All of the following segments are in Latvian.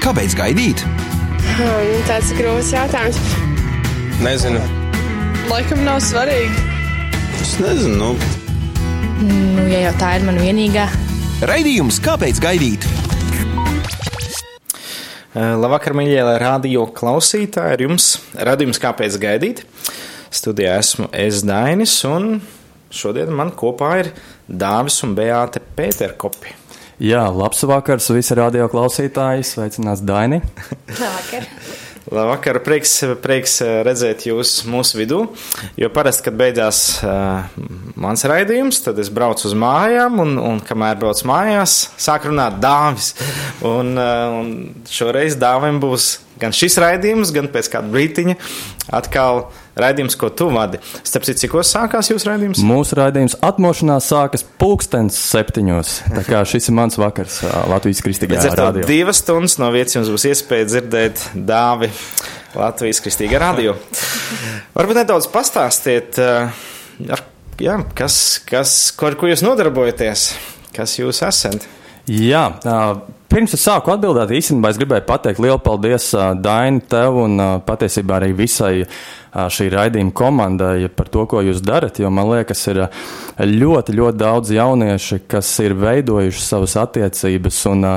Kāpēc gaidīt? Hmm, tāds ir grūts jautājums. Nezinu. Laikam nav svarīgi. Es nezinu. Nu, Nu, ja jau tā ir mana vienīgā. Raidījums Kāpēc gaidīt? Eh, Labvakar, mīļie radio klausītāji! Ar jums radījums Kāpēc gaidīt? Studijā esmu es Dainis, un šodien man kopā ir Dāvis un Beāte Pēterkopi. Jā, labs vakars, visi radio klausītāji, sveicināts Daini. Labvakar. Labvakar, prieks, prieks eh, redzēt jūs mūsu vidū, jo parasti, kad beidzās uh, mans raidījums, tad es braucu uz mājām, un, un kamēr braucu mājās, sāk runāt dāvis. Un, uh, un šoreiz dāvim būs gan šis raidījums, gan pēc kāda brītiņa atkal raidījums, ko tu vadi. Starp citu, cikos sākās jūsu raidījums? Mūsu raidījums atmošanās sākas pulkstens septiņos. Tā kā šis ir mans vakars Latvijas kristīgajā radio. divas stundas no vietas jums būs iespēja dzirdēt dāvi Latvijas kristīgā radio. Varbūt nedaudz pastāstiet, ar, jā, kas, kas, ko, ar ko jūs nodarbojaties, kas jūs esat. Jā, ā, pirms es sāku atbildēt, īstenībā es gribēju pateikt lielu paldies ā, Daini, tev un patiesībā arī visai šī raidījuma komandai par to, ko jūs darat, jo man liekas, ir ļoti, ļoti daudz jaunieši, kas ir veidojuši savas attiecības un ā,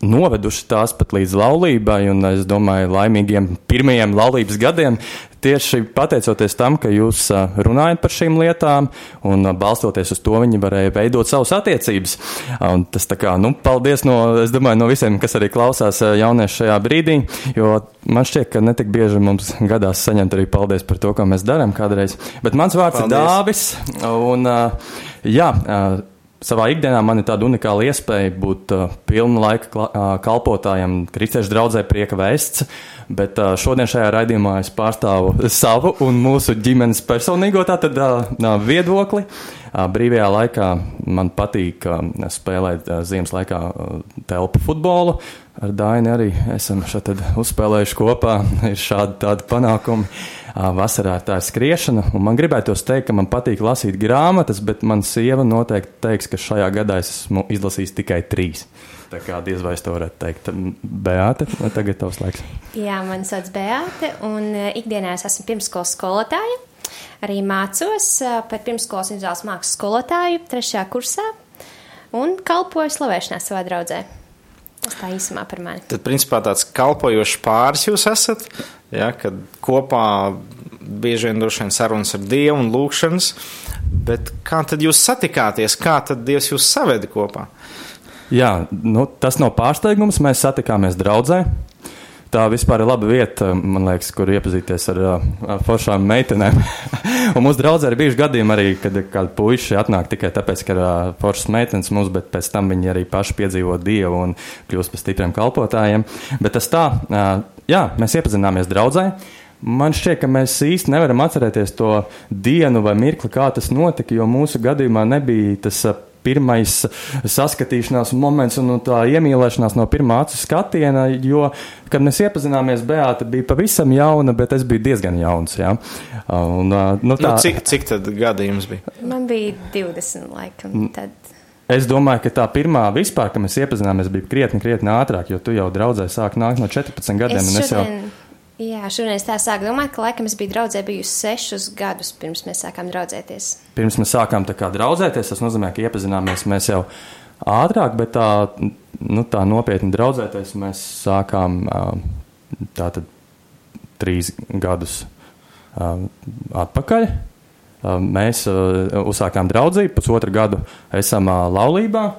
noveduši tās pat līdz laulībai, un es domāju, laimīgiem pirmajiem laulības gadiem. Tieši pateicoties tam, ka jūs runājat par šīm lietām, un balstoties uz to, viņi varēja veidot savas attiecības. Un tas tā kā, nu, paldies no, es domāju, no visiem, kas arī klausās ā, jaunieši šajā brīdī, jo man šķiet, ka netik bieži mums gadās saņemt arī paldies par to, ko mēs darām kādreiz. Bet mans vārds Paldies. ir Dāvis, un jā, Savā ikdienā man ir tāda unikāla iespēja būt uh, pilna laika kla- uh, kalpotājam, kristiešu draudzē prieka vēsts, bet uh, šodien šajā raidījumā es pārstāvu savu un mūsu ģimenes personīgo tātad uh, uh, viedokli. Uh, brīvajā laikā man patīk uh, spēlēt uh, ziemas laikā uh, telpu futbolu. Ar Daini arī esam šeit uzspēlējuši kopā, ir šādi tādi panākumi. Ā, Vasarā tā ir skriešana, man gribētos teikt, ka man patīk lasīt grāmatas, bet man sieva noteikti teiks, ka šajā gadā es esmu izlasījis tikai trīs. Tā kā diez vai es to varētu teikt. Beāte, tagad tavs laiks. Jā, man sauc Beāte, un ikdienā es esmu pirmskolas skolotāja. Arī mācos par pirmskolas individuālas mākslas skolotāju trešajā kursā un kalpoju slavēšanā savā draudzē. Tas tā īsumā par mani. Tad, principā, tāds kalpojošs pāris jūs esat, ja, kad kopā bieži vien droši vien sarunas ar Dievu un lūkšanas, bet kā tad jūs satikāties, kā tad Dievs jūs savedi kopā? Jā, nu, tas nav pārsteigums. Mēs satikāmies draudzē. Tā vispār ir laba vieta, man liekas, kur iepazīties ar uh, foršām meitenēm. un mūsu draudzē ir bijuši gadījumi arī, kad kādi puiši atnāk tikai tāpēc, ka ir foršas meitenes mums, bet pēc tam viņi arī paši piedzīvo dievu un kļūst par stipriem kalpotājiem. Bet tas tā, jā, mēs iepazināmies draudzē. Man šķiet, ka mēs īsti nevaram atcerēties to dienu vai mirkli, kā tas notika, jo mūsu gadījumā nebija tas pirmais saskatīšanās moments un nu, tā iemīlēšanās no pirmā acu skatiena, jo, kad mēs iepazināmies, Beāta bija pavisam jauna, bet es biju diezgan jauns. Jā. Un, nu, Nu, tā, cik, cik tad gadi jums bija? Man bija 20 laikam. Tad Es domāju, ka tā pirmā vispār, kad mēs iepazināmies, bija krietni, krietni ātrāk, jo tu jau draudzē sāk nākt no 14 gadiem. es un es jau, šodien, jā, es tā sāku domāt, ka laikam es biju draudzē bijusi sešus gadus pirms mēs sākām draudzēties. pirms mēs sākām tā kā draudzēties, tas nozīmē, ka iepazināmies mēs jau ātrāk, bet tā, nu, tā nopietni draudzēties mēs sākām ā, tātad trīs gadus atpakaļ. Mēs uzsākām draudzību, pusotru gadu esam laulībā.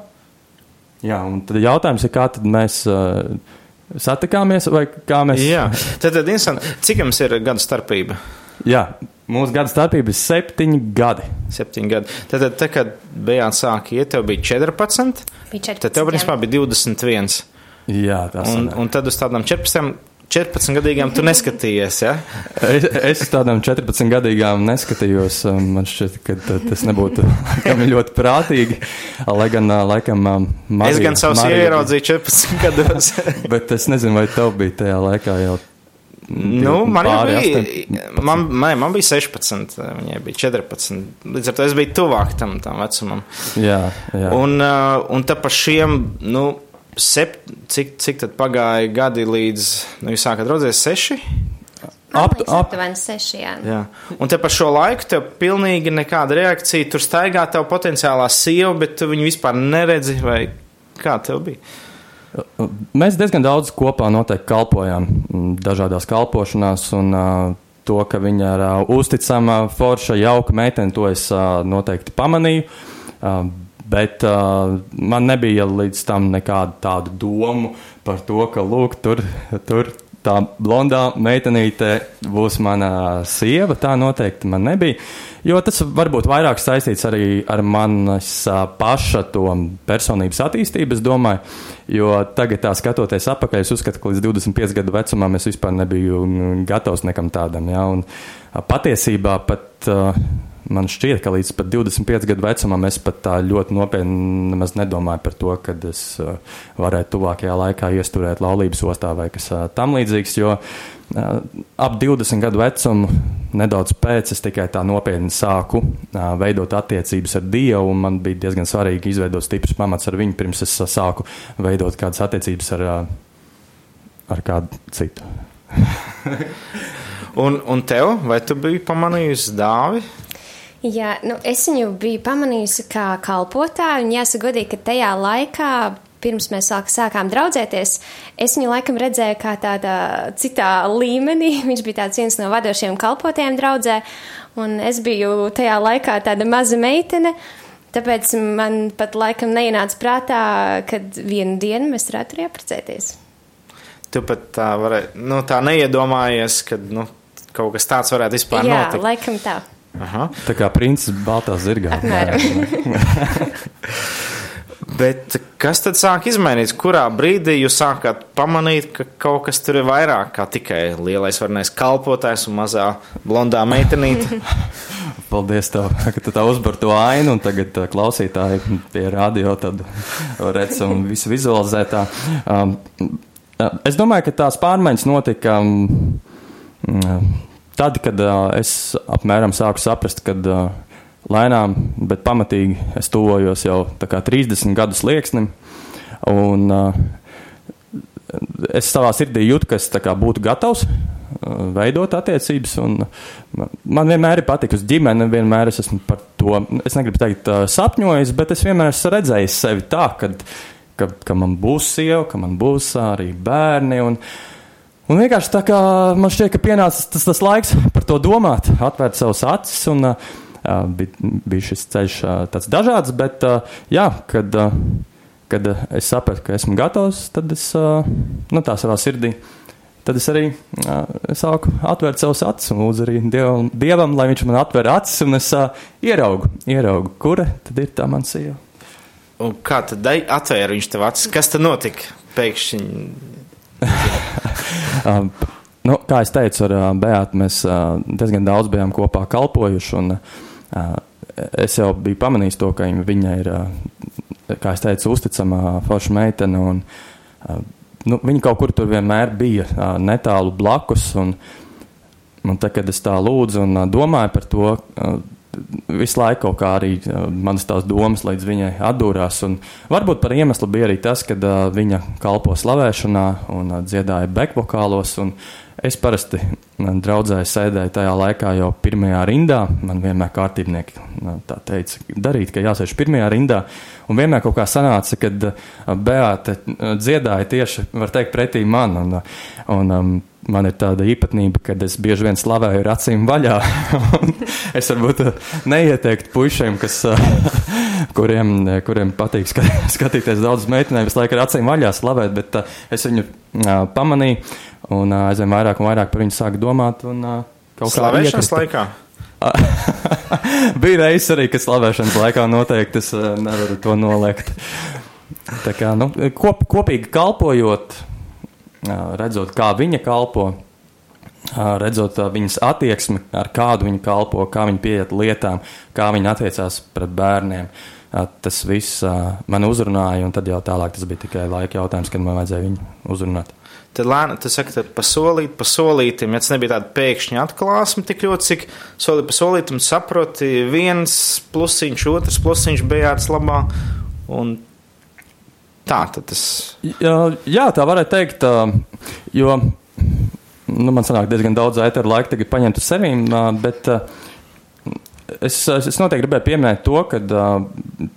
Jā, un tad jautājums ir, kā tad mēs ā, satikāmies vai kā mēs. Jā, tad, tad interesanti, cik jums ir gadu starpība? Jā, mūsu gada starpība ir septiņi gadi. Septiņi gadi. Tad, tad, tad kad bijāt sāki iet, tev bija 14, Bija 14. tad tev, principā, bija 21. Jā, tas Un, ir. un tad uz tādām 14, 14 gadīgām tu neskatījies, ja? Es, es tādām 14 gadīgām neskatījos. um, Man šķiet, ka ta- tas nebūtu ļoti prātīgi. Lai gan, uh, laikam, um, Marija, es gan savus Marija- ieraudzīju 14 gados. Bet es nezinu, vai tev bija tajā laikā jau. nu, man pāri bija, 18. man, man, man bija 16, viņai bija 14. Līdz ar to es biju tuvāk tam, tam vecumam. Jā, jā. Un, uh, un tā pa šiem, nu, sep, cik, cik tad pagāja gadi līdz, nu, jūs sākat raudzēties seši? Man Ap- ap- aptuveni seši, jā. Jā. Un te par šo laiku tev pilnīgi nekāda reakcija, tur staigā tev potenciālā sieva, bet tu viņu vispār neredzi, vai kā tev bija? Mēs diezgan daudz kopā noteikti kalpojām mm, dažādās kalpošanās, un uh, to, ka viņa ir uh, uzticama, forša, jauka meitene, to es uh, noteikti pamanīju. Uh, bet uh, man nebija līdz tam nekādu tādu domu par to, ka, lūk, tur, tur tā blondā meitenīte būs mana sieva. Tā noteikti man nebija. Jo tas varbūt vairāk saistīts arī ar manas ā, paša personības attīstību, es domāju. Jo tagad, tā skatoties atpakaļ, es uzskatu, ka līdz 25 gadu vecumam es vispār nebiju mm, gatavs nekam tādam. Ja? Un, ā, patiesībā pat ā, man šķiet, ka līdz pat 25 gadu vecumam es pat tā ļoti nopietni nedomāju par to, ka es ā, varētu tuvākajā laikā iesturēt laulības ostā vai kas ā, tam līdzīgs. Jo ā, ap 20 gadu vecumu, nedaudz pēc, es tikai tā nopietni sāku veidot attiecības ar Dievu, man bija diezgan svarīgi izveidot stiprus pamats ar viņu, pirms es sāku veidot kādas attiecības ar, ar kādu citu. Un, un tev, vai tu biji pamanījusi dāvi? Jā, nu, es viņu biju pamanījusi kā kalpotāju, un jāsaka godīgi, ka tajā laikā, pirms mēs sāk, sākām draudzēties, es viņu laikam redzēju kā tādā citā līmenī. Viņš bija tāds viens no vadošiem kalpotājiem draudzē, un es biju tajā laikā tāda maza meitene. Tāpēc man pat laikam neienāca prātā, kad vienu dienu mēs varētu arī apprecēties. Tu pat tā, varē, nu, tā neiedomājies, ka nu, kaut kas tāds varētu vispār Jā, notikt. laikam tā. Aha. Tā kā princis Baltā zirgā. Bet kas tad sāk izmainīties? Kurā brīdī jūs sākāt pamanīt, ka kaut kas tur ir vairāk kā tikai lielais varnais kalpotājs un mazā blondā meitenīte? Paldies, tev, ka tu tā uzbar to ainu, un tagad uh, klausītāji pie radio tad redz un visu vizualizē tā. Um, uh, es domāju, ka tās pārmaiņas notika um, um, tad, kad uh, es apmēram sāku saprast, kad uh, lēnām, bet pamatīgi es tuvojos jau tā kā 30 gadu slieksnim, un uh, es savā sirdī jūtu, ka es kā būtu gatavs uh, veidot attiecības. Uh, man vienmēr ir patikusi ģimene, vienmēr es esmu par to, es negribu teikt, uh, sapņojis, bet es vienmēr esmu redzējis sevi tā, kad, ka, ka man būs sieva, ka man būs arī bērni. Un, un vienkārši tā kā man šķiet, ka pienācis tas, tas laiks par to domāt, atvērt savus acis. Un, uh, bija, bija šis ceļš uh, tāds dažāds, bet uh, jā, kad. Uh, kad es sapratu, ka esmu gatavs, tad es uh, nu, tā savā sirdī. Tad es arī uh, sāku atvērt savus acis un lūdzu arī dievam, dievam, lai viņš man atver acis, un es uh, ieraugu, ieraugu, kura tad ir tā man sieva. Un kā tad atvēra viņš tev acis? Kas tad notika? Pēkšņi. Um, nu, kā jau teicu, ar uh, Beatu mēs uh, diezgan daudz bijām kopā kalpojuši. Un, uh, es jau biju pamanījis to, ka viņa ir, uh, kā jau teicu, uzticama forša meitene. Un, nu, viņa kaut kur tur vienmēr bija netālu blakus. Un, un tad, kad es tā lūdzu un domāju par to, visu laiku kaut kā arī manas tās domas līdz viņai atdūrās. Un varbūt par iemeslu bija arī tas, ka uh, viņa kalpo slavēšanā un uh, dziedāja bekvokālos. Un es parasti uh, draudzēju sēdēju tajā laikā jau pirmajā rindā. Man vienmēr kārtībnieki uh, tā teica, darīt, ka jāsēž pirmajā rindā. Un vienmēr kaut kā sanāca, kad uh, Beāte dziedāja tieši, var teikt, pretī man. Un, un, um, man ir tāda īpatnība, ka es bieži vien slavēju ar acīm vaļā. Es varbūt neieteiktu puišiem, kas, kuriem, kuriem patīk ska- skatīties daudz meitenēm, visu laiku ar acīm vaļā slavēt, bet uh, es viņu uh, pamanīju un uh, aizvien vairāk un vairāk par viņu sāku domāt. Un, uh, kaut kā Slavēšanas laikā. Bija reizes arī, kad slavēšanas laikā noteikti es uh, nevaru to noliegt. Tā kā nu, kop, kopīgi kalpojot, uh, redzot, kā viņa kalpo, uh, redzot viņas attieksmi, ar kādu viņa kalpo, kā viņa pieiet lietām, kā viņa attiecās pret bērniem. Tas viss man uzrunāja, un tad jau tālāk tas bija tikai laika jautājums, kad man vajadzēja viņu uzrunāt. Tad lēnām, saki, tad pa solīt, pa solītim, ja tas nebija tāda pēkšņa atklāsme tik ļoti, cik soli pa solītim saproti, viens plusiņš, otrs plusiņš bija ārts labā, un tā, tad tas. Jā, jā, tā varētu teikt, jo nu, man sanāk diezgan daudz ēteru laika tagad paņemt uz sevīm, bet es, es, noteikti gribēju pieminēt to, ka ā,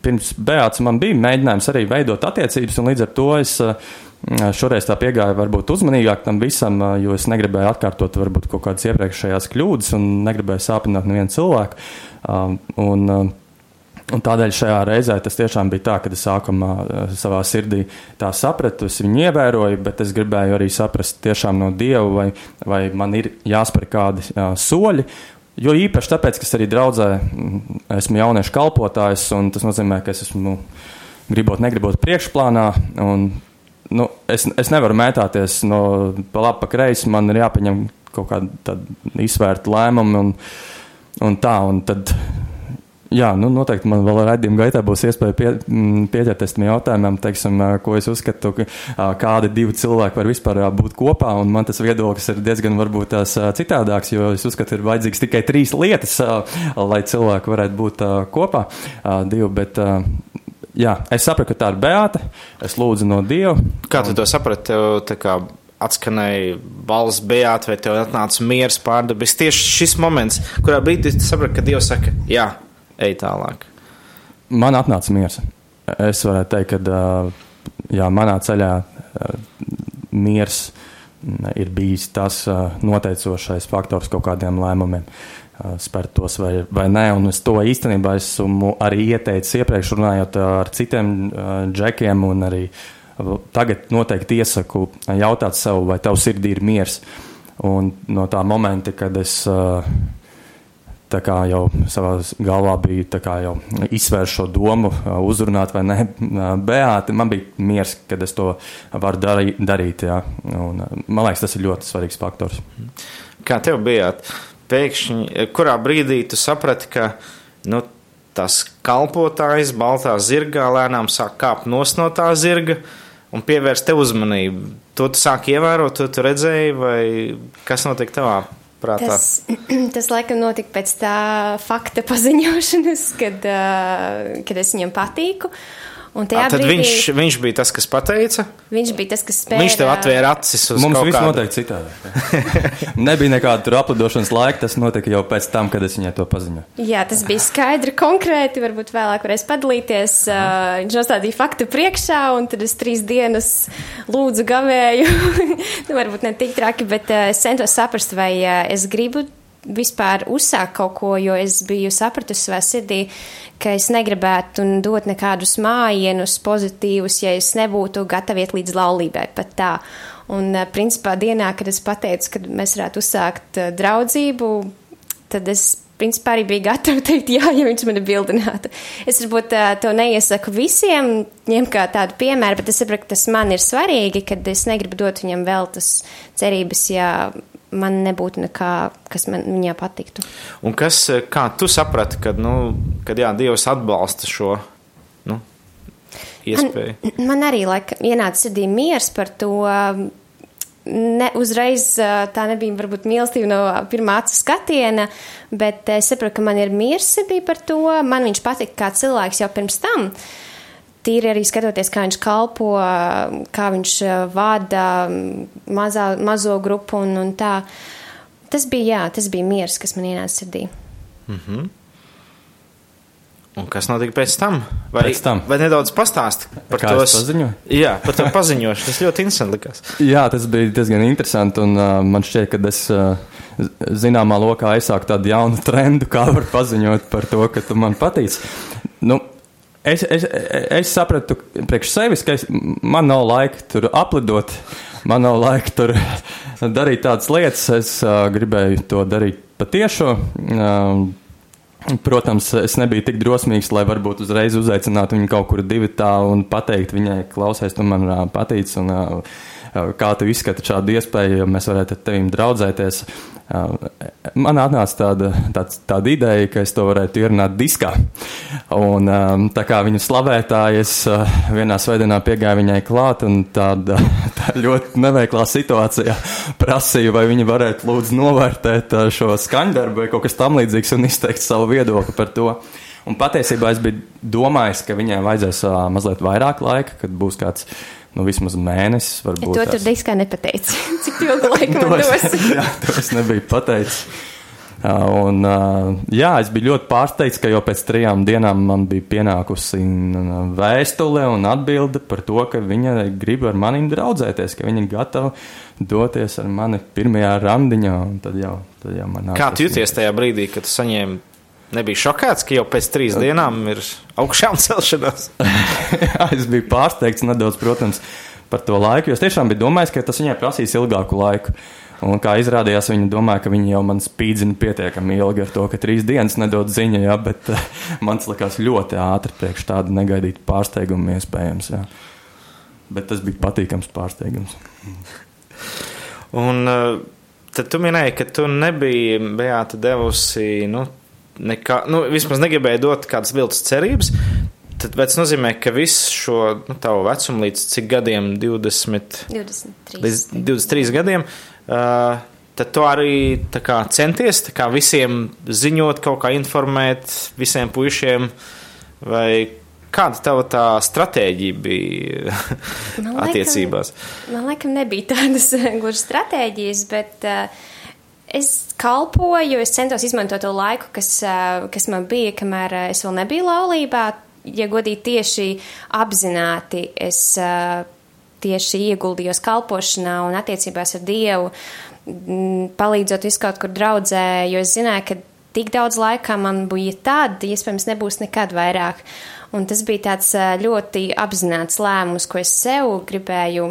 pirms Beāts man bija mēģinājums arī veidot attiecības, un līdz ar to es ā, šoreiz tā piegāju varbūt uzmanīgāk tam visam, jo es negribēju atkārtot varbūt kaut kādas iepriekšējās kļūdas un negribēju sāpināt nevienu cilvēku. Un, Un tādēļ šajā reizē tas tiešām bija tā, ka es sākumā savā sirdī tā sapratu, es viņu ievēroju, bet es gribēju arī saprast tiešām no Dieva, vai, vai man ir jāspēr kādi soļi. Jo īpaši tāpēc, ka es arī draudzē mm, esmu jauniešu kalpotājs, un tas nozīmē, ka es esmu gribot, negribot priekšplānā. Un, nu, es, es nevaru mētāties no pa labi, pa kreisi, man ir jāpieņem kaut kāda izvērta lēmuma un, un tā. Un tad, Jā, nu noteikti man vēl raidījuma gaitā būs iespēja pie, m, pieķerties tam jautājumam, teiksim, ko es uzskatu, kādi divi cilvēki var vispār būt kopā, man tas viedoklis ir diezgan varbūt tās citādāks, jo es uzskatu, ir vajadzīgs tikai trīs lietas, lai cilvēki varētu būt kopā, divi, bet, jā, es sapratu, ka tā ir Beāta, es lūdzu no Dieva. Kā tu to saprati? Tev kā atskanēja balss Beāta, vai tev atnāca miers pārdabis. Tieši šis moments, kurā brīdī tu saprati, ka Dievs saka, jā, ej tālāk. Man atnāca miers. Es varētu teikt, ka jā, manā ceļā miers ir bijis tas noteicošais faktors kaut kādiem lēmumiem. Spērt tos vai, vai nē, un es to īstenībā esmu arī ieteicis iepriekš runājot ar citiem džekiem, un arī tagad noteikti iesaku jautāt sev, vai tev sirdī ir miers. Un no tā momenta, kad es kā jau savā galvā bija jau izsvērts šo domu, uzrunāt vai ne, beāti. Man bija miers, kad es to varu darī, darīt. Jā. Un, man liekas, tas ir ļoti svarīgs faktors. Kā tev bija? Pēkšņi, kurā brīdī tu saprati, ka nu, tas kalpotājs baltā zirgā lēnām sāk kāpt no tā zirga un pievērst te uzmanību? To tu sāki ievērot, to tu redzēji, vai kas notiek tavā prātā? Tas, tas laikam notika pēc tā fakta paziņošanas, kad, uh, kad es viņam patīku. Ā, tad brīdī viņš, viņš bija tas, kas pateica. viņš bija tas, kas spēja. Viņš tev atvēra acis uz Mums viss kādu- noteikti citādi. Nebija nekāda tur aplidošanas laika, tas notika jau pēc tam, kad es viņai to paziņoju. Jā, tas bija skaidri, konkrēti. Varbūt vēlāk varēs padalīties. Uh, viņš nostādīja faktu priekšā, un tad es trīs dienas lūdzu gavēju. nu, varbūt ne tik traki, bet uh, es centos saprast, vai uh, es gribu vispār uzsākt kaut ko, jo es biju sapratusi savā sirdī, ka es negribētu dot nekādus mājienus pozitīvus, ja es nebūtu gatava iet līdz laulībai pat tā. Un, uh, principā, dienā, kad es pateicu, ka mēs varētu uzsākt uh, draudzību, tad es principā arī biju gatava teikt, jā, ja viņš mani bildinātu. Es varbūt uh, to neiesaku visiem, ņem kā tādu piemēru, bet es saprotu, ka tas man ir svarīgi, kad es negribu dot viņam vēl tas cerības, ja man nebūtu nekā, kas man viņā patiktu. Un kas, kā tu saprati, kad, nu, kad jā, Dievs atbalsta šo nu, iespēju? Man, man arī laika, ienāca sirdī miers par to. Ne, uzreiz ā, tā nebija varbūt mīlestība no pirmā acu skatiena, bet es saprotu, ka man ir sirdī par to. Man viņš patika kā cilvēks jau pirms tam. Tīri arī skatoties, kā viņš kalpo, kā viņš ā, vada mazā, mazo grupu un, un tā. Tas bija, jā, tas bija miers, kas man ienāca sirdī. Un kas notika pēc tam? Vai, Pēc tam. vai nedaudz pastāst par Kā es paziņoju? Jā, par to paziņošanu. Tas ļoti interesanti likās. Jā, tas bija diezgan interesanti. Un, uh, man šķiet, ka es uh, zināmā lokā aizsāku tādu jaunu trendu, kā var paziņot par to, ka tu man patīc. Nu, es, es, es sapratu priekš sevis, ka es, man nav laika tur aplidot, man nav laika tur darīt tādas lietas. Es uh, gribēju to darīt patiešo. Uh, Protams, es nebiju tik drosmīgs, lai varbūt uzreiz uzaicinātu viņu kaut kur divi tā un pateikt viņai, klausies, tu man ā, patīc, un ā, kā tu izskati šādu iespēju, ja mēs varētu ar tevim draudzēties. Ā, Man atnāca tāda, tāds, tāda ideja, ka es to varētu ierunāt diskā. Un ā, tā kā viņa slavētāja, es vienā svētdienā piegāju viņai klāt un tāda tā ļoti neveiklā situācijā prasīju, vai viņa varētu lūdzu novērtēt šo skaņdarbu vai kaut kas tam līdzīgs un izteikt savu viedokli par to. Un patiesībā es biju domājis, ka viņai vajadzēs mazliet vairāk laika, kad būs kāds, nu, vismaz mēnesis, varbūt. To tur diskā nepateici. Cik ilgu laiku To man es, dos? jā, to es nebiju pateicis. Uh, Un, uh, jā, es biju ļoti pārsteigts, ka jau pēc trijām dienām man bija pienākusi vēstule un atbilde par to, ka viņa grib ar maniem draudzēties, ka viņa ir gatava doties ar mani pirmajā randiņā. un Tad jau, tad jau man Kā tu jūties tajā brīdī, kad tu saņēmi? Nebija šokēts, ka jau pēc trīs dienām ir augšām celšanās. Es biju pārsteigts nedaudz, protams, par to laiku, jo es tiešām biju domājis, ka tas viņai prasīs ilgāku laiku. Un kā izrādījās, viņa domāja, ka viņa jau man spīdzina pietiekami ilgi ar to, ka trīs dienas nedod ziņa, jā, bet uh, man tas likās ļoti ātri priekš tādu negaidītu pārsteigumu iespējams. Jā. Bet tas bija patīkams pārsteigums. Un uh, tad tu minēji, ka tu nebiji Beāta devusi, nu, nekā, nu, vismaz negribēji dot kādas viltus cerības. Tad tas nozīmē, ka visu šo nu, tavu vecumu līdz cik gadiem, 20, 23. līdz 23 gadiem, uh, tad tu arī kā, centies kā, visiem ziņot, kaut kā informēt visiem puišiem, vai kāda tava tā stratēģija bija Man laikam- attiecībās? Man laikam nebija tādas gluži stratēģijas, bet uh, es kalpoju, es centos izmantot to laiku, kas, kas man bija, kamēr es vēl nebiju laulībā. Ja godīgi tieši apzināti, es tieši ieguldījos kalpošanā un attiecībās ar Dievu, palīdzot visu kaut kur draudzē, jo es zināju, ka tik daudz laika man bija tad, iespējams, nebūs nekad vairāk. Un tas bija tāds ļoti apzināts lēmums, ko es sev gribēju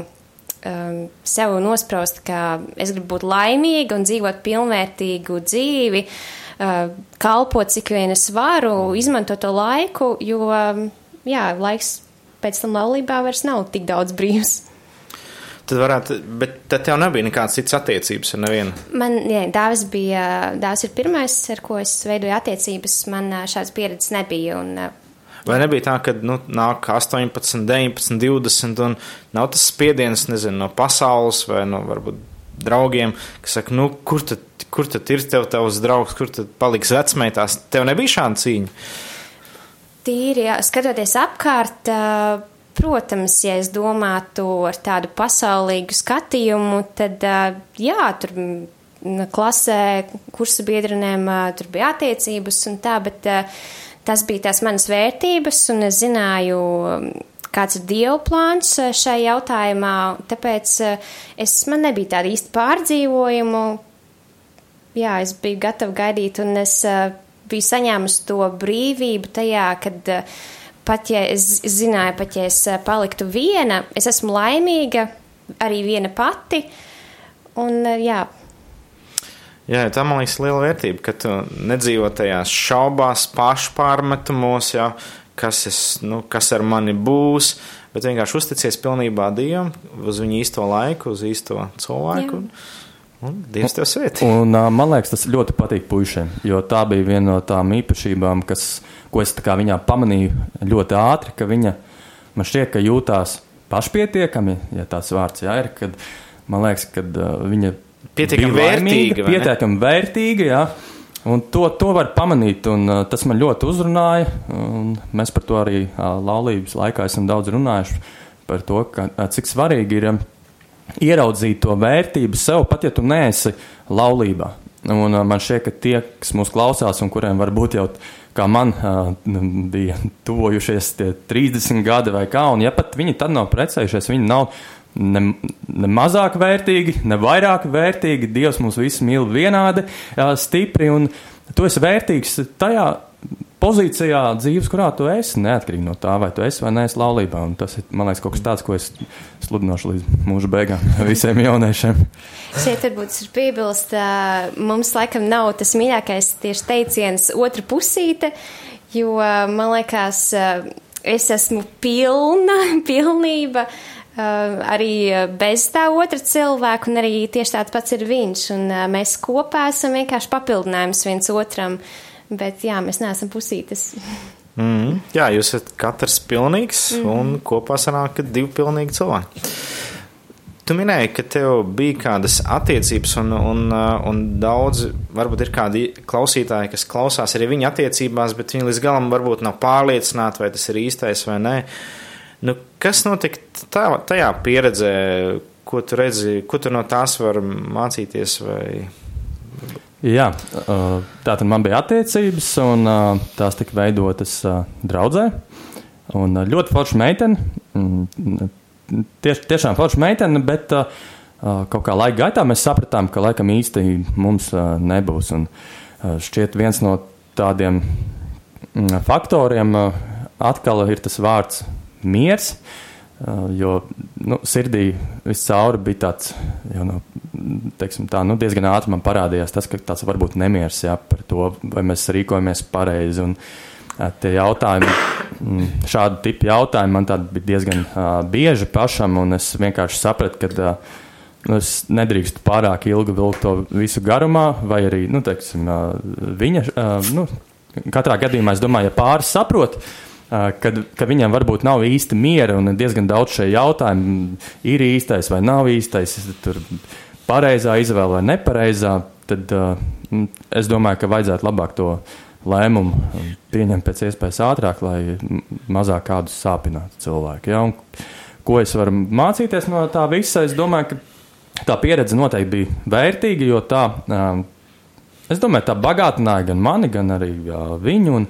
um, sev nospraust, ka es gribu būt laimīga un dzīvot pilnvērtīgu dzīvi, uh, kalpot cik vien es varu, izmantot to laiku, jo, um, jā, laiks pēc tam laulībā vairs nav tik daudz brīvs. Tad varētu, bet tad tev nebija nekādas citas attiecības ar nevienu. Man, jā, dāvs bija, dāvs ir pirmais, ar ko es veidoju attiecības, man ā, šādas pieredzes nebija, un ā, Vai nebija tā, ka nu, nāk 18, 19, 20, un nav tas spiediens, nezinu, no pasaules vai no varbūt draugiem, kas saka, nu, kur tad, kur tad ir tev tavs draugs, kur tad paliks vecmeitās? Tev nebija šāda cīņa. Tīri, jā, skatoties apkārt, protams, ja es domātu ar tādu pasaulīgu skatījumu, tad jā, tur klasē, kursa biedrenēm tur bija attiecības un tā, bet ā, tas bija tās manas vērtības, un es zināju, mm, kāds ir Dieva plāns ā, šai jautājumā, tāpēc ā, es, man nebija tāda īsta pārdzīvojumu, jā, es biju gatava gaidīt, un es uh, biju saņēmusi to brīvību tajā, kad uh, pat ja es zināju, pat ja es uh, paliktu viena, es esmu laimīga arī viena pati. Un, uh, jā, Jā, tā man liekas liela vērtība, ka tu nedzīvo tajās šaubās, pašpārmetumos, jā, kas, es, nu, kas ar mani būs, bet vienkārši uzticies pilnībā Dievam, uz viņu īsto laiku, uz īsto cilvēku. Jā. Un, un Dievs tev svētī. Un, ā, man liekas, tas ļoti patīk puišiem, jo tā bija viena no tām īpašībām, kas, ko es viņā pamanīju ļoti ātri, ka viņa man šķiet, ka jūtās pašpietiekami, ja tāds vārds jā, ir, kad man liekas, ka viņa Pietiekami vērtīga, pietiekami vērtīga, jā. Un to, to var pamanīt, un uh, tas man ļoti uzrunāja. un Mēs par to arī uh, laulības laikā esam daudz runājuši. Par to, ka, uh, cik svarīgi ir um, ieraudzīt to vērtību sev, pat ja tu neesi laulībā. Un uh, man šķiet, ka tie, kas mūs klausās un kuriem varbūt jau kā man uh, bija tuvojušies tie 30 gadi vai kā, un ja pat viņi tad nav precējušies, viņi nav ne, ne mazāk vērtīgi, ne vairāk vērtīgi. Dievs mūs visus mīl vienādi, stipri, un tu esi vērtīgs tajā pozīcijā dzīves, kurā tu esi, neatkarīgi no tā, vai tu esi vai neesi laulībā. Un tas ir, man liekas, kaut kas tāds, ko es sludināšu līdz mūža beigām visiem jauniešiem. šeit varbūt ir piebilst, mums laikam nav tas mīļākais tieši teiciens otra pusīte, jo man liekas, es esmu pilna, pilnība. Uh, arī uh, bez tā otra cilvēka, un arī tieši tāds pats ir viņš. Un, uh, mēs kopā esam vienkārši papildinājums viens otram, bet jā, mēs neesam pusītes. Mm, jā, jūs esat katrs pilnīgs, mm. un kopā sanāk divi pilnīgi cilvēki. Tu minēji, ka tev bija kādas attiecības, un, un, un daudz, varbūt ir kādi klausītāji, kas klausās arī viņa attiecībās, bet viņi līdz galam varbūt nav pārliecināti, vai tas ir īstais vai nē. Nu, kas notika tā, tajā pieredzē, ko tu redzi, ko tu no tās var mācīties? Vai... Jā, uh, tā tad man bija attiecības, un uh, tās tika veidotas draudzē. Un ļoti forša meitene, mm, tieš, tiešām forša meitene, bet uh, kaut kā laika gaitā mēs sapratām, ka laikam īsti mums uh, nebūs. Un, uh, šķiet, viens no tādiem mm, faktoriem uh, atkal ir tas vārds miers. Uh, jo nu, sirdī viscauri bija tāds, jau, nu, tā, nu, diezgan ātri man parādījās tas, ka tāds varbūt nemieris jā, par to, vai mēs rīkojamies pareizi. Un, uh, Tie jautājumi, mm, šādi tipi jautājumi man bija diezgan uh, bieži pašam, un es vienkārši sapratu, ka uh, nu, es nedrīkstu pārāk ilgi vilkt to visu garumā, vai arī, nu, teiksim, uh, viņa, nu, katrā gadījumā es domāju, ja pāris saprot, kad, ka viņam varbūt nav īsti miera un diezgan daudz šie jautājumi, ir īstais vai nav īstais, tur pareizā izvēle vai nepareizā, tad uh, es domāju, ka vajadzētu labāk to lēmumu pieņemt pēc iespējas ātrāk, lai mazāk kādus sāpinātu cilvēku. Ja? Un, ko es varu mācīties no tā visa? Es domāju, ka tā pieredze noteikti bija vērtīga, jo tā, es domāju, tā bagātināja gan mani, gan arī viņu. Un,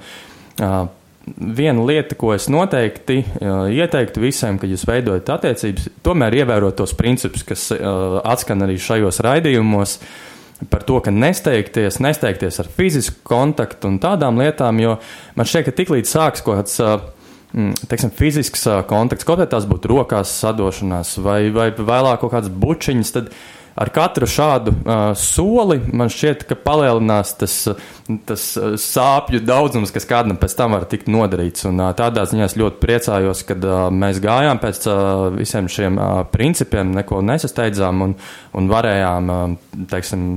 Viena lieta, ko es noteikti ieteiktu visiem, kad jūs veidojat attiecības, tomēr ievērot tos principus, kas atskan arī šajos raidījumos. Uh, par to, ka nesteigties, nesteigties ar fizisku kontaktu un tādām lietām, jo man šķiet, ka tiklīdz sāks kaut kāds. Teiksim, fizisks kontakts, kaut kā tās būtu rokās sadošanās, vai, vai vēlāk kaut kādas bučiņas, tad uh, ar katru šādu uh, soli man šķiet, ka palielinās tas, tas sāpju daudzums, kas kādam pēc tam var tikt nodarīts. Un, uh, tādā ziņā es ļoti priecājos, kad uh, mēs gājām pēc uh, visiem šiem uh, principiem, neko nesasteidzām un, un varējām, uh, teiksim,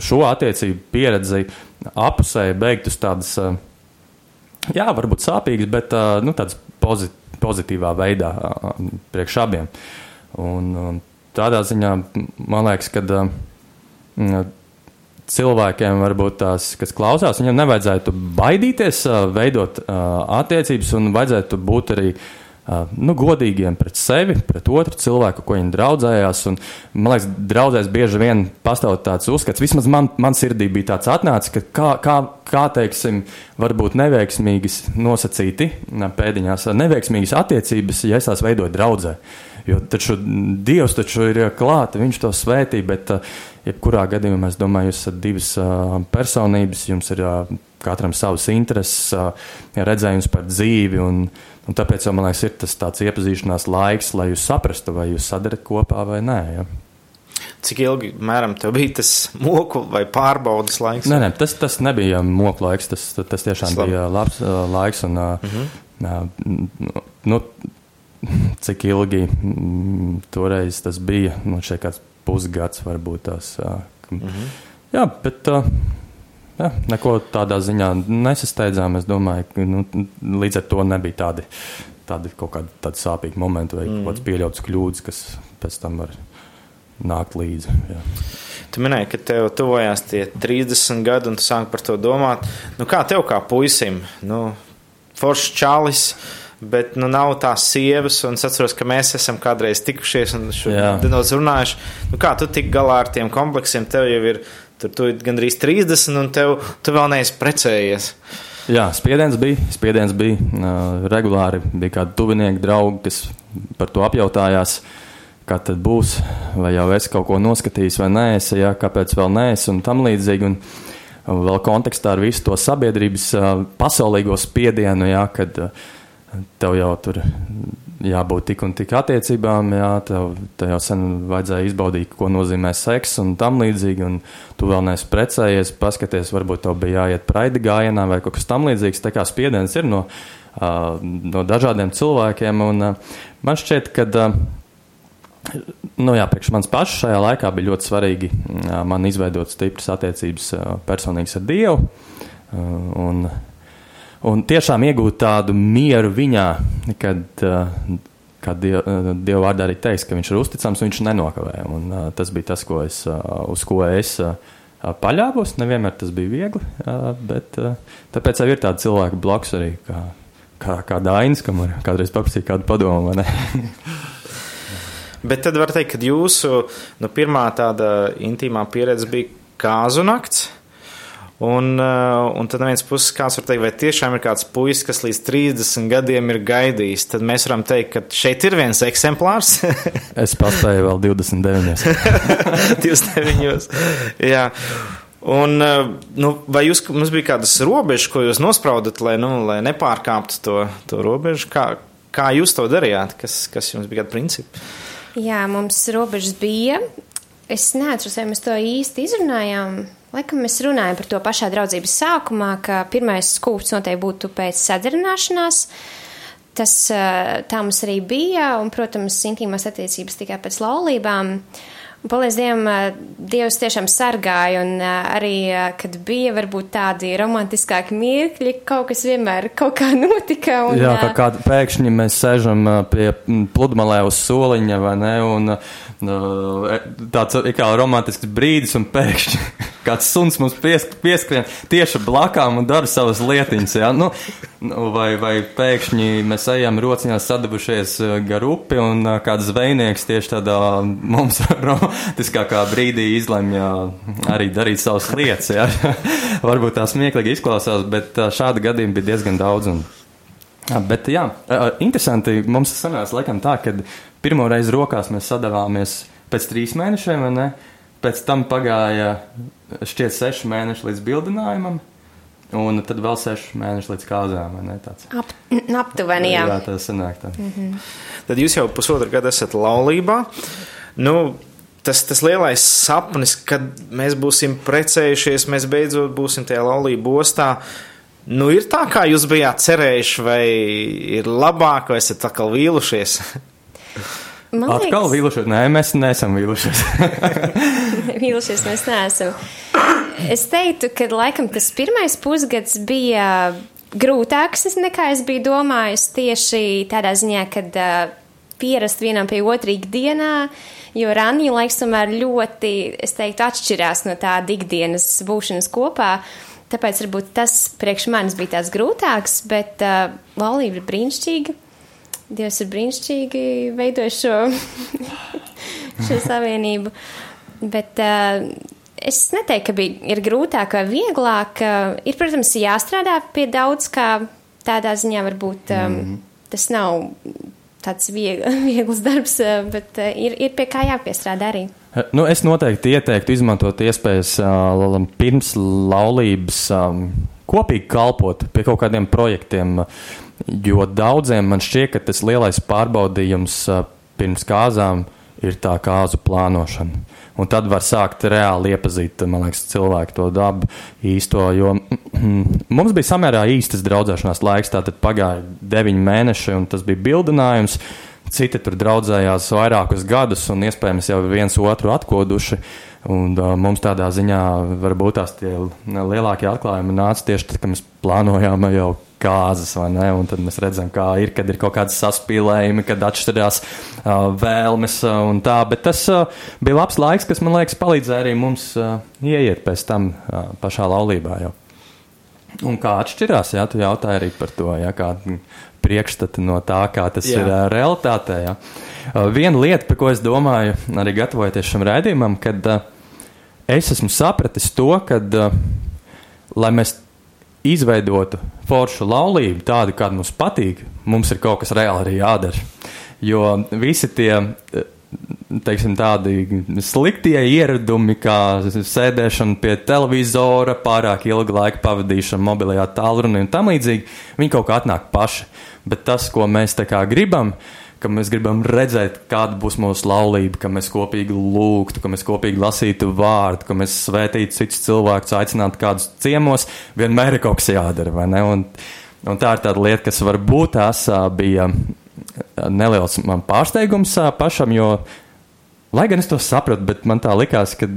šo attiecību pieredzi apusēji beigt uz tādas, uh, jā, varbūt sāpīgas, bet uh, nu, tādas pozit pozitīvā veidā priekš abiem. Un, un tādā ziņā man liekas, ka uh, cilvēkiem, varbūt tās, kas klausās, viņam nevajadzētu baidīties uh, veidot uh, attiecības un vajadzētu būt arī nu, godīgiem pret sevi, pret otru cilvēku, ko viņi draudzējās. Un, man liekas, draudzēs bieži vien pastāv tāds uzskats, vismaz man, man sirdī bija tāds atnācis, ka kā, kā, kā teiksim, varbūt neveiksmīgas nosacīti pēdiņās, neveiksmīgas attiecības, ja es tās veidoju draudzē. Jo taču Dievs taču ir klāts, Viņš to svētī, bet jebkurā gadījumā es domāju, jūs esat divas personības, jums ir katram savas intereses, redzējums par dzīvi. Un, Un tāpēc man liekas, ir tas tāds iepazīšanās laiks, lai jūs saprastu, vai jūs sadarat kopā vai nē. Ja? Cik ilgi mēram tev bija tas moku vai pārbaudas laiks? Nē, nē tas, tas nebija moku laiks, tas, tas tiešām Slabi. bija labs uh, laiks. Un, uh, mm -hmm. uh, nu, cik ilgi mm, toreiz tas bija? Man šeit kāds pusgads varbūt. Uh, mm -hmm. Jā, bet. Uh, Jā, neko tādā ziņā nesasteidzām. Es domāju, ka nu, līdz ar to nebija tādi, tādi kaut kādi tādi sāpīgi momenti vai mm. kaut kāds pieļauts kļūdas, kas pēc tam var nākt līdzi. Jā. Tu minēji, ka tev tuvojās tie 30 gadi, un tu sāki par to domāt. Nu, kā tev kā puisim? Nu, Foršs čalis, bet nu, nav tās sievas, un es atceros, ka mēs esam kādreiz tikušies un šodienos runājuši. Nu, kā tu tik galā ar tiem kompleksiem? Tev jau ir Tur tu gandrīz 30, un tev, tu vēl neesi precējies. Jā, spiediens bija. Spiediens bija uh, regulāri. Bija kādi tuvinieki, draugi, kas par to apjautājās, kā tad būs, vai jau es kaut ko noskatījis, vai nē, es, jā, kāpēc vēl nē, un tam līdzīgi. Un, un vēl kontekstā ar visu to sabiedrības uh, pasaulīgo spiedienu, jā, kad uh, tev jau tur jābūt tik un tik attiecībām, jā, tev, tev jau sen vajadzēja izbaudīt, ko nozīmē seks un tam līdzīgi, un tu vēl neesi precējies, paskaties, varbūt tev bija jāiet praidi gājienā vai kaut kas tam līdzīgs, tā kā spiediens ir no, no dažādiem cilvēkiem, un man šķiet, ka, nu jā, priekš mans pašs šajā laikā bija ļoti svarīgi man izveidot stipras attiecības personīgas ar Dievu, un un tiešām iegūt tādu mieru viņā, kad uh, kā die, Dieva vārdā arī teiks, ka viņš ir uzticams, viņš nenokavē. Un, uh, tas bija tas, ko es, uz ko es paļāvos. Nevienmēr tas bija viegli, bet tāpēc jau ir tādi cilvēki blakus arī, kā, kā, kā Dainis, kam var kādreiz paprasīt kādu padomu. bet tad var teikt, ka jūsu nu, pirmā tāda intīmā pieredze bija kāzu nakts. Un, uh, un tad no vienas puses kāds var teikt, vai tiešām ir kāds puisis, kas līdz 30 gadiem ir gaidījis. Tad mēs varam teikt, ka šeit ir viens eksemplārs. es paspēju vēl 29. 29. Jā. Un, uh, nu, vai jūs, mums bija kādas robežas, ko jūs nospraudat, lai, nu, lai nepārkāptu to, to robežu? Kā, kā jūs to darījāt? Kas, kas jums bija kādi principi? Jā, mums robežas bija. Es neatceros, vai mēs to īsti izrunājām. Laikam mēs runājam par to pašā draudzības sākumā, ka pirmais skūps noteikti būtu pēc sadarināšanās. Tas tā mums arī bija, un, protams, intīmās attiecības tikai pēc laulībām. Un, paldies Dievam, Dievs tiešām sargāja, un arī, kad bija varbūt tādi romantiskāki mirkļi, kaut kas vienmēr kaut kā notika. Un, Jā, kā kādi pēkšņi mēs sēžam pie pludmalē uz soliņa, vai ne, un e, tāds ir kā romantisks brīdis, un pēkšņi kāds suns mums piesk pieskrien tieši blakām un dara savas lietiņas. Ja? Nu, nu, vai, vai pēkšņi mēs ejam rociņās sadabušies gar upi un kāds zvejnieks tieši tādā mums romantiskākā brīdī izlemj arī darīt savas lietas. Ja? Varbūt tā smieklīgi izklausās, bet šādi gadījumi bija diezgan daudz. Un, bet jā, interesanti mums sanāca laikam tā, ka pirmo reizi rokās mēs sadavāmies pēc trīs mēnešiem, vai ne? Pēc tam pagāja šķiet seši mēneši līdz bildinājumam. Un tad vēl seši mēneši līdz kāzām. Ap, aptuveni, jā. Jā, tas sanāk tā. Mm -hmm. Tad jūs jau pusotru gadu esat laulībā. Nu, tas, tas lielais sapnis, kad mēs būsim precējušies, mēs beidzot būsim tajā laulību ostā. Nu, ir tā, kā jūs bijāt cerējuši, vai ir labāk, vai esat atkal vīlušies? Man liekas, atkal vīlušies. Nē, mēs neesam vīlušies. vīlušies mēs neesam. Es teiktu, ka laikam tas pirmais pusgads bija grūtāks nekā es biju domājis tieši tādā ziņā, kad uh, pierast vienam pie otra ikdienā, jo ranija laiks tomēr ļoti, es teiktu, atšķirās no tāda ikdienas būšanas kopā. Tāpēc varbūt tas priekš manis bija tāds grūtāks, bet uh, laulība ir brīnišķīga. Dievs ir brīnišķīgi veidojis šo, šo savienību. Bet uh, es neteiktu, ka bija ir grūtāk vai vieglāk. Uh, ir, protams, jāstrādā pie daudz, kā tādā ziņā varbūt um, mm. tas nav tāds viegl, viegls darbs, bet ir, ir pie kā jāpiestrādā arī. Nu, es noteikti ieteiktu izmantot iespējas pirms laulības kopīgi kalpot pie kaut kādiem projektiem. Jo daudziem man šķiet, ka tas lielais pārbaudījums pirms kāzām ir tā kāzu plānošana. Un tad var sākt reāli iepazīt, liekas, cilvēku to dabu īsto. Jo mums bija samērā īstas draudzēšanās laiks, tātad pagāja deviņi mēneši, un tas bija bildinājums. Citi tur draudzējās vairākus gadus, un iespējams jau viens otru atkoduši. Un, uh, mums tādā ziņā varbūt tās lielākie atklājumi nāca tieši tad, kad mēs plānojām jau kāzas, vai ne? Un tad mēs redzam, kā ir, kad ir kaut kādas saspīlējumi, kad atšķirās uh, vēlmes uh, un tā. Bet tas uh, bija labs laiks, kas man liekas palīdzēja arī mums uh, ieiet pēc tam uh, pašā laulībā jau. Un kā atšķirās, jā, tu jautāji arī par to, jā, kā priekšstati no tā, kā tas jā. ir uh, realitātē. Jā. Uh, viena lieta, par ko es domāju, arī gatavojoties šim rēdījumam, kad uh, es esmu sapratis to, ka, uh, lai mēs izveidotu foršu laulību, tādu, kāda mums patīk, mums ir kaut kas reāli arī jādara. Jo visi tie teiksim, tādi sliktie ieradumi, kā sēdēšana pie televizora, pārāk ilga laika pavadīšana mobilajā tālrunī un tam līdzīgi, viņi kaut kā atnāk paši. Bet tas, ko mēs tā kā gribam, ir ka mēs gribam redzēt, kāda būs mūsu laulība, ka mēs kopīgi lūgtu, ka mēs kopīgi lasītu vārdu, ka mēs svētītu citus cilvēkus, aicinātu kādus ciemos, vienmēr ir kaut kas jādara, vai ne? Un, un tā ir tāda lieta, kas varbūt tās bija neliels man pārsteigums pašam, jo, lai gan es to sapratu, bet man tā likās, ka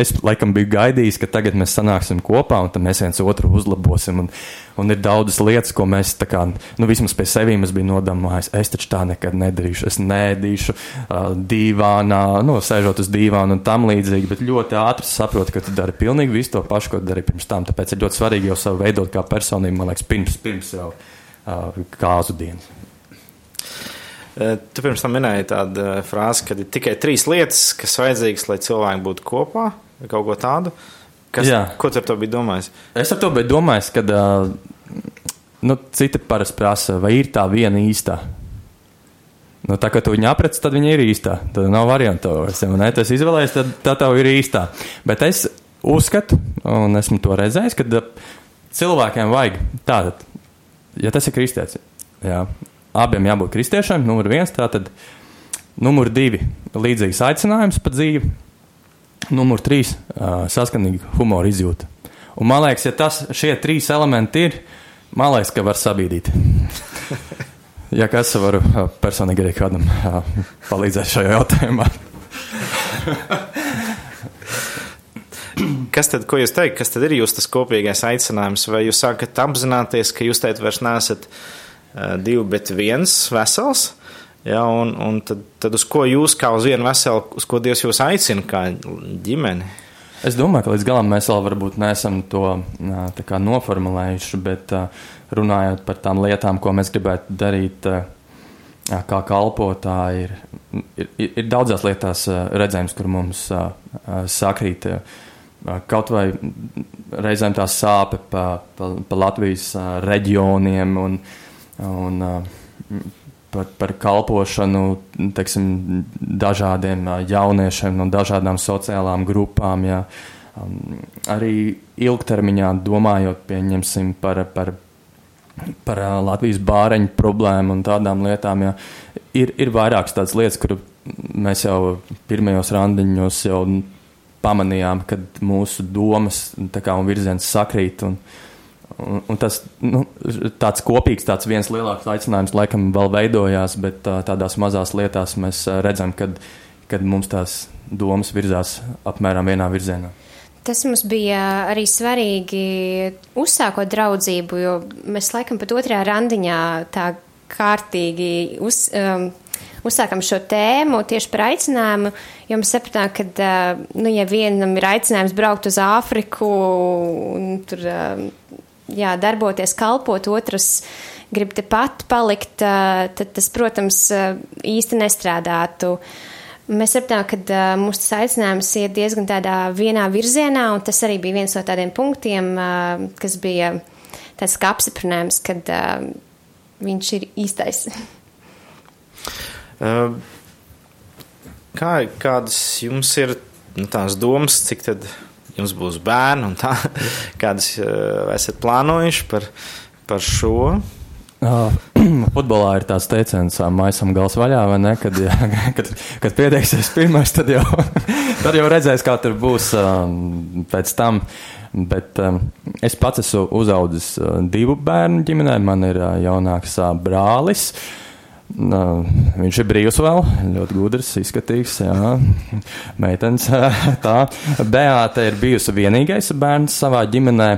es laikam biju gaidījis, ka tagad mēs sanāksim kopā un mēs viens otru uzlabosim. Un, un ir daudzas lietas, ko mēs tā kā, nu, vismaz pie sevis biju nodomājis. Es taču tā nekad nedarīšu. Es nēdīšu uh, dīvānā, nu, sēžot uz dīvāna un tam līdzīgi, bet ļoti ātri saprotu, ka tu dari pilnīgi visu to pašu, ko darīji pirms tam. Tāpēc ir ļoti svarīgi jau savu veidot kā personību, man liekas, pirms, pirms jau uh, kāzu dienas. Tu pirms tam minēji tādu frāzi, ka ir tikai trīs lietas, kas vajadzīgas, lai cilvēki būtu kopā kaut ko tādu. Kas, Jā. ko tu ar to biji domājis? Es ar to biju domājis, ka uh, nu, citi parasti prasa, vai ir tā viena īstā. Nu, tā kā tu viņu aprec, tad viņa ir īstā. Tad nav variantu. Ja man tas izvēlējies, tad tā tev ir īstā. Bet es uzskatu, un esmu to redzējis, ka cilvēkiem vajag tātad, ja tas ir kristietis, jā, abiem jābūt kristiešiem, numur viens, tātad numur divi līdzīgs aicinājums pa dzīvi Numur trīs - saskanīga humora izjūta. Un man liekas, ja tas, šie trīs elementi ir, man liekas, ka var sabīdīt. ja kas varu personīgi arī kādam palīdzēt šajā jautājumā. kas tad, ko jūs teikt, kas tad ir jūsu tas kopīgais aicinājums? Vai jūs sākat apzināties, ka jūs teikt vairs neesat uh, divi, bet viens vesels? Ja, un, un tad, tad uz ko jūs kā uz vienu veselu, uz ko Dievs jūs aicina, kā ģimeni? Es domāju, ka līdz galam mēs vēl varbūt neesam to kā, noformulējuši, bet runājot par tām lietām, ko mēs gribētu darīt kā kalpotāji, ir, ir, ir daudzās lietās redzējums, kur mums sakrīt. Kaut vai reizēm tā sāpe pa, pa, pa Latvijas reģioniem un, un par, par kalpošanu teiksim, dažādiem jauniešiem no dažādām sociālām grupām. Jā. Arī ilgtermiņā domājot par, par, par Latvijas bāreņu problēmu un tādām lietām, jā, ir, ir vairākas tādas lietas, kur mēs jau pirmajos randiņos jau pamanījām, kad mūsu domas un virziens sakrīt. Un, uh, Un, un tas nu, tāds kopīgs, tāds viens lielāks aicinājums laikam vēl veidojās, bet tādās mazās lietās mēs redzam, kad, kad mums tās domas virzās apmēram vienā virzienā. Tas mums bija arī svarīgi uzsākot draudzību, jo mēs laikam pat otrajā randiņā tā kārtīgi uz, um, uzsākam šo tēmu tieši par aicinājumu, jo mēs sapratām, ka, uh, nu, ja vienam ir aicinājums braukt uz Āfriku un tur. Uh, jā, darboties, kalpot, otrs grib tepat palikt, tad tas, protams, īsti nestrādātu. Mēs sapratām, ka mūsu tas aicinājums iet diezgan tādā vienā virzienā, un tas arī bija viens no tādiem punktiem, kas bija tāds kā apstiprinājums, kad viņš ir īstais. Kā, kādas jums ir nu, tās domas, cik tad jums būs bērni un tā, kādas uh, esat plānojuši par, par šo? Uh, futbolā ir tāds teiciens, maisam gals vaļā, vai ne? Kad, ja, kad, kad pieteiksies pirmais, tad jau, tad jau redzēs, kā tur būs um, pēc tam. Bet um, es pats esmu uzaudzis uh, divu bērnu ģimenē. Man ir uh, jaunāks uh, brālis. Uh, Uh, viņš ir brīvs vēl, ļoti gudrs, izskatīgs. Jā. Meitenes tā. Beāta ir bijusi vienīgais bērns savā ģimenē.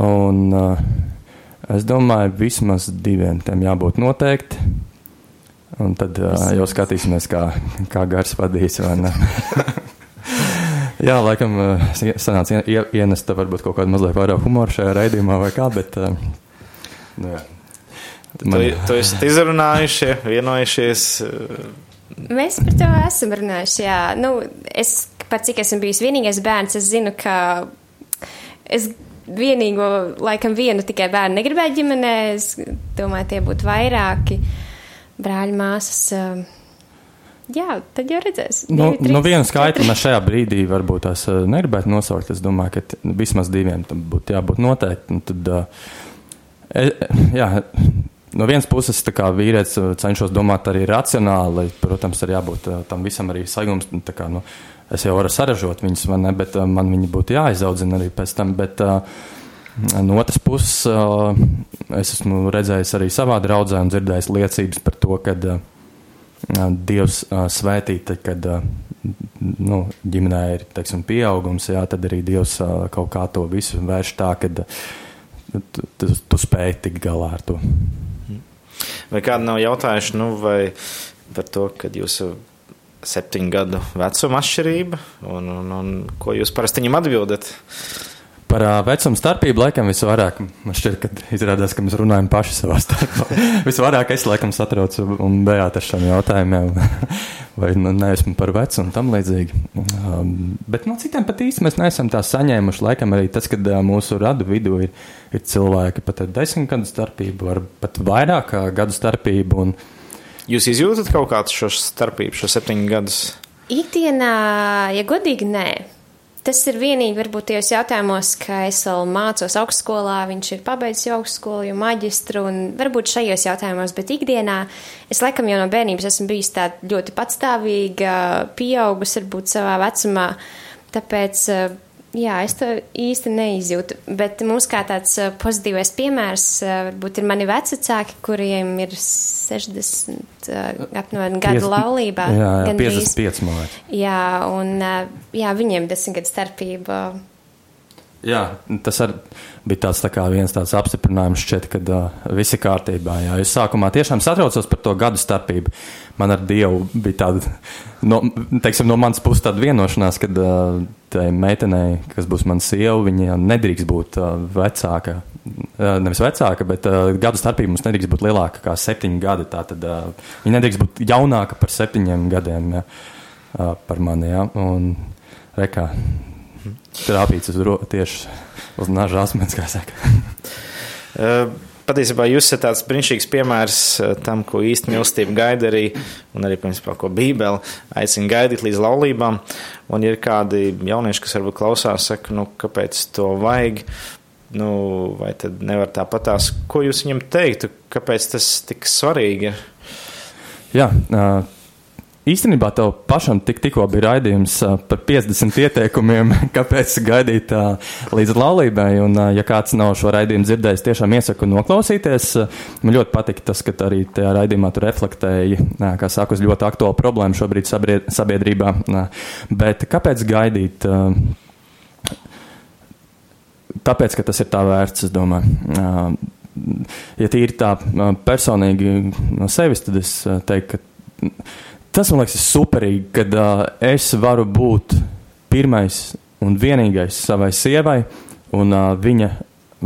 Un, uh, es domāju, vismaz diviem tam jābūt noteikti. Un tad uh, jau skatīsimies, kā, kā gars vadīs. Jā, laikam, sanāca ienest varbūt kaut kādu mazliet vairāk humoru šajā raidījumā vai kā, bet. Nu, jā. Man... Tu, tu esat izrunājuši, vienojušies. Mēs par to esam runājuši. Jā, nu, es pat cik esmu bijis vienīgais bērns, es zinu, ka es vienīgo, laikam, vienu tikai bērnu negribēju ģimenē. Es domāju, tie būtu vairāki brāļi, māsas. Jā, tad jau redzēs. Nu, Divi, trīs, nu vienu skaitu mēs šajā brīdī varbūt tās negribētu nosaukt. Es domāju, ka vismaz diviem tam būtu jābūt noteikti. Tad, e, jā, no vienas puses, kā vīrietis, uh, cenšos domāt arī racionāli. Protams, ir jābūt uh, tam visam arī saigums. Kā, nu, es jau varu saražot viņus, ne, bet uh, man viņi būtu jāizaudzina arī pēc tam. Bet, no otras puses, es esmu redzējis arī savā draudzē un dzirdējis liecības par to, ka Dievs svētī, tad, kad nu, ģimenē ir teiksim, pieaugums, jā, tad arī Dievs kaut kā to visu vērš tā, ka tu, tu, tu spēj tikt galā ar to. Vai kādi nav jautājuši nu, par to, ka jūsu septiņu gadu vecuma atšķirība un, un, un ko jūs parasti viņam atbildat? Par uh, vecumu starpību laikam visvairāk man šķiet, ka izrādās, ka mēs runājam paši savā starpā. visvairāk es laikam satraucu un bejāt ar šiem jautājumiem, vai nu, neesmu par vecu un tam līdzīgi. Um, bet no citiem pat īsti mēs neesam tā saņēmuši. Laikam arī tas, kad uh, mūsu radu vidū ir, ir cilvēki pat ar desmit gadu starpību, var pat vairāk gadu starpību. Un, Jūs izjūtat kaut kādu šo starpību, šo septiņu gadus? Ikdienā, ja godīgi, nē. Tas ir vienīgi, varbūt, tajos jautājumos, ka es vēl mācos augstskolā, viņš ir pabeidzis augstskolu, jau maģistru, un varbūt šajos jautājumos, bet ikdienā es laikam jau no bērnības esmu bijis tāda ļoti patstāvīga, pieaugus varbūt savā vecumā, tāpēc Jā, es to īsti neizjūtu, bet mums kā tāds pozitīvais piemērs varbūt ir mani vecāki, kuriem ir 60 apmēram gadu laulībā. Jā, jā 55 mājas. Jā, un jā, viņiem desmit gadu starpība. Jā, tas bija tāds tā viens tāds apstiprinājums šķiet, kad uh, viss ir kārtībā. Jā, es sākumā tiešām satraucos par to gadu starpību. Man ar Dievu bija tāda, no, teiksim, no manas puses tāda vienošanās, ka uh, tai meitenei, kas būs mana sieva, viņa nedrīkst būt uh, vecāka. Uh, nevis vecāka, bet uh, gadu starpība mums nedrīkst būt lielāka kā septiņi gadi. Tātad viņa nedrīkst būt jaunāka par septiņiem gadiem ja, par mani. Ja, un, rekā, trāpīts uz ro, tieši uz naža asmens, kā saka. Patiesībā jūs esat tāds brīnišķīgs piemērs tam, ko īsti mīlestība gaida arī, un arī, principā, ko Bībele aicina gaidīt līdz laulībām. Un ir kādi jaunieši, kas varbūt klausās, saka, nu, kāpēc to vajag, nu, vai tad nevar tāpatās, ko jūs viņam teiktu, kāpēc tas tik svarīgi ir? Jā, Īstenībā tev pašam tik, tikko bija raidījums par 50 ieteikumiem, kāpēc gaidīt līdz laulībai. Un, ja kāds nav šo raidījumu dzirdējis, tiešām iesaku noklausīties. Man ļoti patika tas, ka arī tajā raidījumā tu reflektēji, kā saka, uz ļoti aktuālu problēmu šobrīd sabiedrībā. Bet kāpēc gaidīt? Tāpēc, ka tas ir tā vērts, es domāju. Ja tīri tā personīgi no sevis, tad es teiktu, ka tas man liekas superīgi, kad uh, es varu būt pirmais un vienīgais savai sievai, un uh, viņa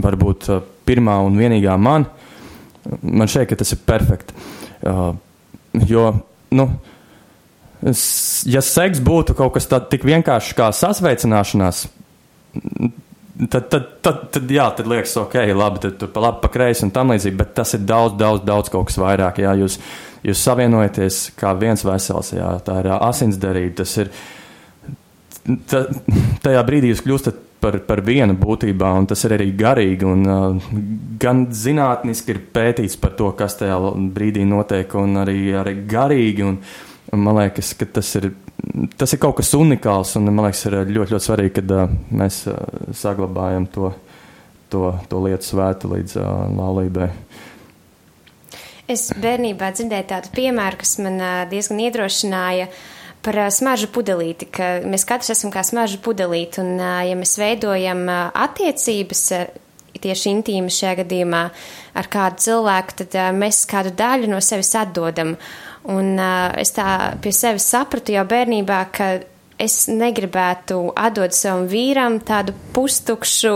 var būt uh, pirmā un vienīgā man. Man šķiet, ka tas ir perfekti. Uh, jo, nu, ja seks būtu kaut kas tāds tik vienkāršs kā sasveicināšanās, tad, tad, tad, tad, jā, tad liekas, ok, labi, tad tur pa labi, pa kreisi un tam līdzīgi, bet tas ir daudz, daudz, daudz kaut kas vairāk. Jā, jūs, jūs savienojaties kā viens vesels, jā, tā ir asinsdarība, tas ir, ta, tajā brīdī jūs kļūstat par, par vienu būtībā, un tas ir arī garīgi, un uh, gan zinātniski ir pētīts par to, kas tajā brīdī notiek, un arī, arī garīgi, un, un man liekas, ka tas ir tas ir kaut kas unikāls, un man liekas, ir ļoti, ļoti svarīgi, kad uh, mēs uh, saglabājam to, to, to lietu svētu līdz uh, laulībai. Es bērnībā dzirdēju tādu piemēru, kas man uh, diezgan iedrošināja par uh, smaržu pudelīti, ka mēs katrs esam kā smaržu pudelīti, un uh, ja mēs veidojam uh, attiecības, uh, tieši intīmas šajā gadījumā ar kādu cilvēku, tad uh, mēs kādu daļu no sevis atdodam. Uh, Un uh, es tā pie sevis sapratu jau bērnībā, ka es negribētu atdot savam vīram tādu pustukšu,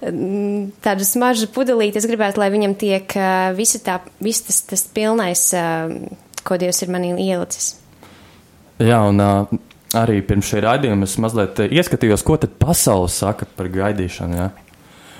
tādu smaržu pudelīti. Es gribētu, lai viņam tiek visa tā, viss tas, tas pilnais, ko Dievs ir manī ielicis. Jā, un arī pirms šī raidījuma es mazliet ieskatījos, ko tad pasaule saka par gaidīšanu. Jā.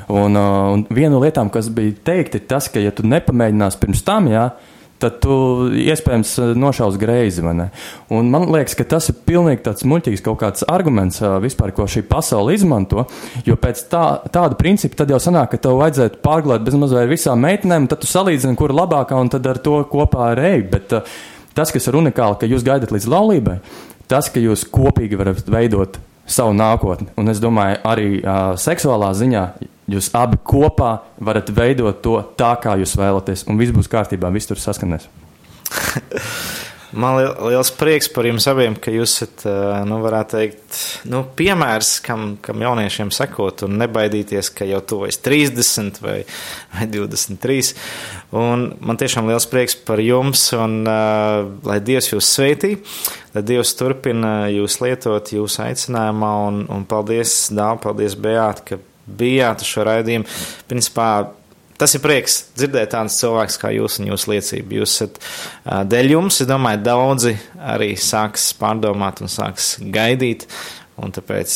Un, un viena no lietām, kas bija teikt, ir tas, ka, ja tu nepamēģināsi pirms tam, jā, uh, tad tu iespējams eh, nošaus greizi. Man liekas, ka tas ir pilnīgi tāds muļķīgs kaut kāds arguments eh, vispār, ko šī pasaule izmanto. Jo pēc tā, tāda principa tad jau sanāk, ka tev vajadzētu pārglāt bezmaz vai visām meitenēm, tad tu salīdzini, kur labākā un tad ar to kopā ar eju. Bet uh, tas, kas ir unikāli, ka jūs gaidat līdz laulībai, tas, ka jūs kopīgi varat veidot savu nākotni. Un es domāju, arī uh, seksuālā ziņā Jūs abi kopā varat veidot to tā, kā jūs vēlaties, un viss būs kārtībā, viss tur saskanēs. Man li- liels prieks par jums abiem, ka jūs esat, nu, varētu teikt, nu, piemērs, kam, kam jauniešiem sekot un nebaidīties, ka jau tuvojas 30 vai, vai 23. Un man tiešām liels prieks par jums un uh, lai Dievs jūs sveitī, lai Dievs turpina jūs lietot jūsu aicinājumā un, un paldies, Dāv, paldies, Beāt, ka bijāt šo raidījumu. Principā Tas ir prieks dzirdēt tādus cilvēkus kā jūs un jūsu liecību. Jūs esat dēļ jums, es domāju, daudzi arī sāks pārdomāt un sāks gaidīt, un tāpēc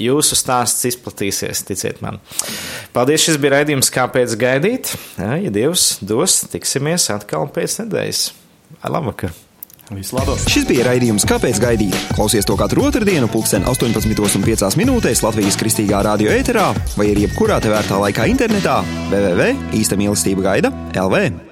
jūsu stāsts izplatīsies, ticiet man. Paldies, šis bija raidījums, kāpēc gaidīt. Ja Dievs dos, tiksimies atkal pēc nedēļas. Ar labvakar! Vislabāk! Šis bija raidījums Kāpēc gaidīt? Klausies to katru otrdienu, pulksten 18,5 minūtēs Latvijas kristīgā radio ēterā vai arī jebkurā tevērtā laikā internetā www.īsta mīlestība gaida LV.